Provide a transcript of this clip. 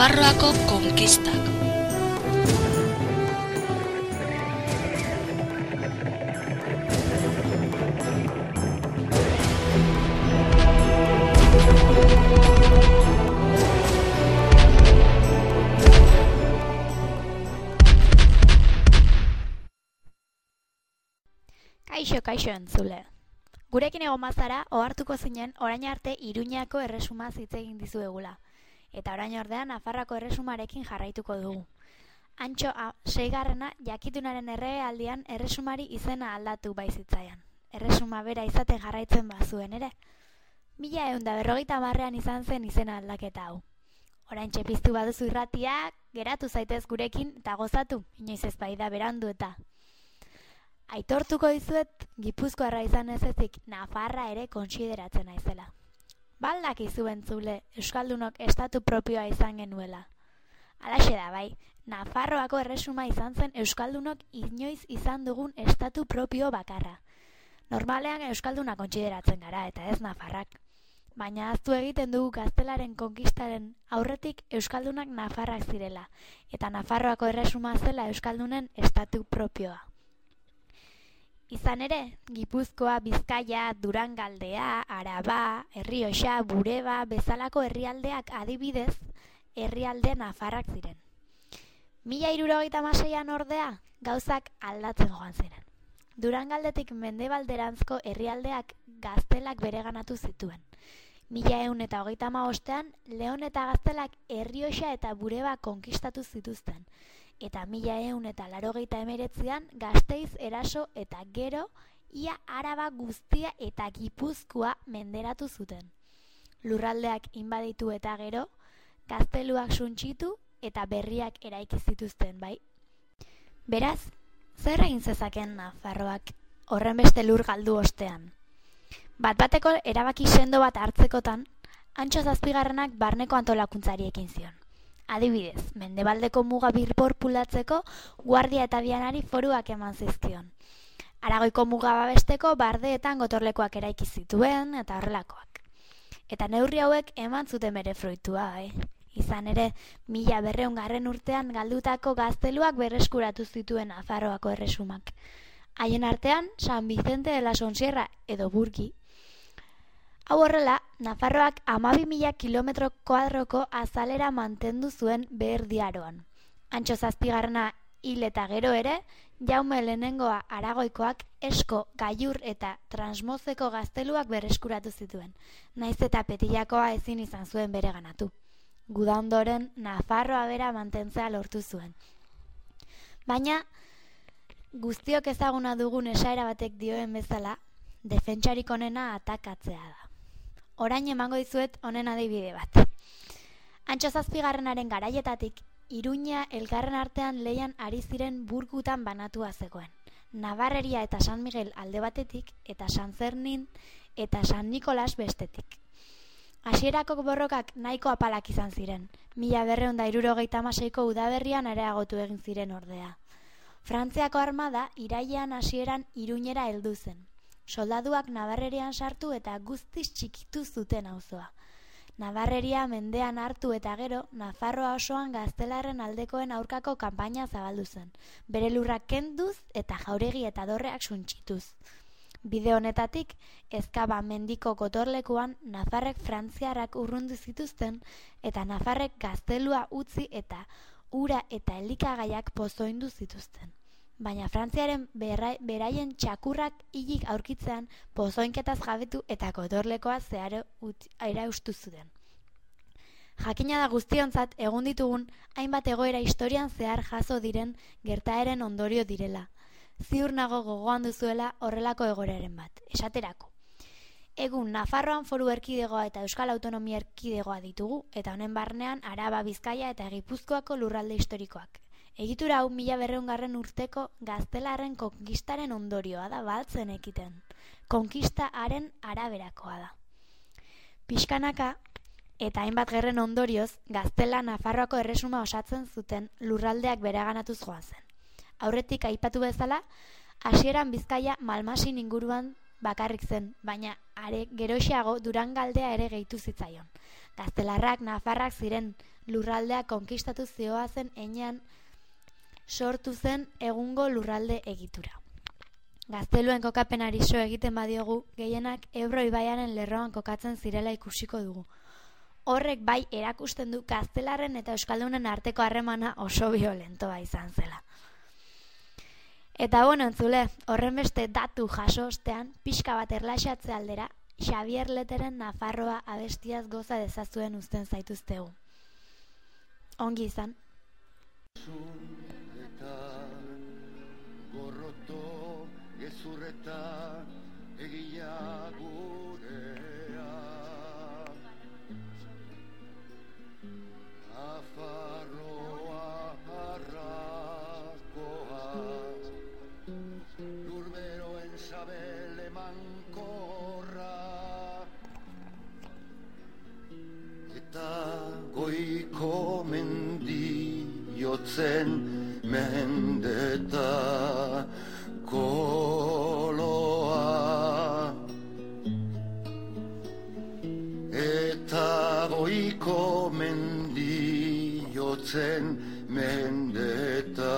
Nafarroako konkistak. Kaixo, kaixo entzule. Gurekin egon mazara, ohartuko zinen orain arte Iruñako erresuma hitz egin dizuegula. Eta orain ordean Nafarroako erresumarekin jarraituko dugu. Antxo a, seigarrena jakitunaren errealdian erresumari izena aldatu baizitzaian. Erresuma bera izaten jarraitzen bazuen ere. Mila egun da berrogeita marrean izan zen izena aldaketa hau. Orain txepiztu baduzu irratia, geratu zaitez gurekin eta gozatu, inoiz ez bai da berandu eta Aitortuko dizuet, Gipuzkoarra izan ez ezik Nafarra ere kontsideratzen naizela. Baldak izu entzule, Euskaldunok estatu propioa izan genuela. Alaxe da bai, Nafarroako erresuma izan zen Euskaldunok inoiz izan dugun estatu propio bakarra. Normalean Euskalduna kontsideratzen gara eta ez Nafarrak. Baina aztu egiten dugu gaztelaren konkistaren aurretik Euskaldunak Nafarrak zirela, eta Nafarroako erresuma zela Euskaldunen estatu propioa. Izan ere, Gipuzkoa, Bizkaia, Durangaldea, Araba, Herrioxa, Bureba, bezalako herrialdeak adibidez, herrialde nafarrak ziren. Mila irurogeita maseian ordea, gauzak aldatzen joan ziren. Durangaldetik mendebalderantzko herrialdeak gaztelak bereganatu zituen. Mila eun eta hogeita ostean, Leon eta gaztelak Herrioxa eta Bureba konkistatu zituzten, eta mila eun eta larogeita emeretzean gazteiz eraso eta gero ia araba guztia eta gipuzkoa menderatu zuten. Lurraldeak inbaditu eta gero, gazteluak suntxitu eta berriak eraiki zituzten, bai? Beraz, zer egin zezaken Nafarroak horren beste lur galdu ostean? Bat bateko erabaki sendo bat hartzekotan, antxo zazpigarrenak barneko antolakuntzari ekin zion. Adibidez, mendebaldeko muga birporpulatzeko guardia eta bianari foruak eman zizkion. Aragoiko muga babesteko bardeetan gotorlekoak eraiki zituen eta horrelakoak. Eta neurri hauek eman zuten bere fruitua, eh? Izan ere, mila berreun garren urtean galdutako gazteluak berreskuratu zituen Azaroako erresumak. Haien artean, San Vicente de la Sonsierra edo Burgi. Hau horrela, Nafarroak amabi mila kilometro kuadroko azalera mantendu zuen behar diaroan. Antxo zazpigarrena hil eta gero ere, jaume lehenengoa aragoikoak esko, gaiur eta transmozeko gazteluak berreskuratu zituen. Naiz eta petilakoa ezin izan zuen bere ganatu. Gudandoren Nafarroa bera mantentzea lortu zuen. Baina, guztiok ezaguna dugun esaera batek dioen bezala, defentsarik onena atakatzea da. Orain emango dizuet honen adibide bat. Antxo zazpigarrenaren garaietatik, Iruña elgarren artean leian ari ziren burgutan banatua zegoen. Navarreria eta San Miguel alde batetik, eta San Zernin eta San Nikolas bestetik. Hasierako borrokak nahiko apalak izan ziren, mila berreun da irurogeita maseiko udaberrian areagotu egin ziren ordea. Frantziako armada irailean hasieran iruñera heldu zen. Soldaduak Navarrerian sartu eta guztiz txikitu zuten auzoa. Navarreria mendean hartu eta gero, Nafarroa osoan gaztelarren aldekoen aurkako kanpaina zabaldu zen. Bere lurrak kenduz eta jauregi eta dorreak suntxituz. Bide honetatik, ezkaba mendiko gotorlekuan Nafarrek frantziarrak urrundu zituzten eta Nafarrek gaztelua utzi eta ura eta elikagaiak pozoindu zituzten. Baina Frantziaren beraien txakurrak hilik aurkitzean pozoinketaz jabetu eta gotorlekoa zeharo aira ustu zuten. Jakina da guztionzat egun ditugun hainbat egoera historian zehar jaso diren gertaeren ondorio direla. Ziur nago gogoan duzuela horrelako egoeraren bat. Esaterako. Egun Nafarroan foru erkidegoa eta Euskal Autonomia erkidegoa ditugu, eta honen barnean Araba, Bizkaia eta Gipuzkoako lurralde historikoak. Egitura hau mila berreungarren urteko gaztelarren konkistaren ondorioa da baltzen ekiten. Konkista haren araberakoa da. Piskanaka eta hainbat gerren ondorioz, gaztela Nafarroako erresuma osatzen zuten lurraldeak bereganatuz joan zen. Aurretik aipatu bezala, hasieran Bizkaia Malmasin inguruan bakarrik zen, baina are geroxiago Durangaldea ere gehitu zitzaion. Gaztelarrak Nafarrak ziren lurraldea konkistatu zioazen enean sortu zen egungo lurralde egitura. Gazteluen kokapenari so egiten badiogu, gehienak Ebro ibaiaren lerroan kokatzen zirela ikusiko dugu. Horrek bai erakusten du gaztelarren eta euskaldunen arteko harremana oso violentoa izan zela. Eta bueno, entzule, horren beste datu jaso ostean, pixka bat erlaxatze aldera, Xavier Leteren Nafarroa abestiaz goza dezazuen uzten zaituztegu. Ongi izan. Gezurreta egia gurea. Nafarroa harrakoa Lurberoen sabele mankorra Eta goiko mendiotzen mendeta koloa goiko mendiotzen mendeta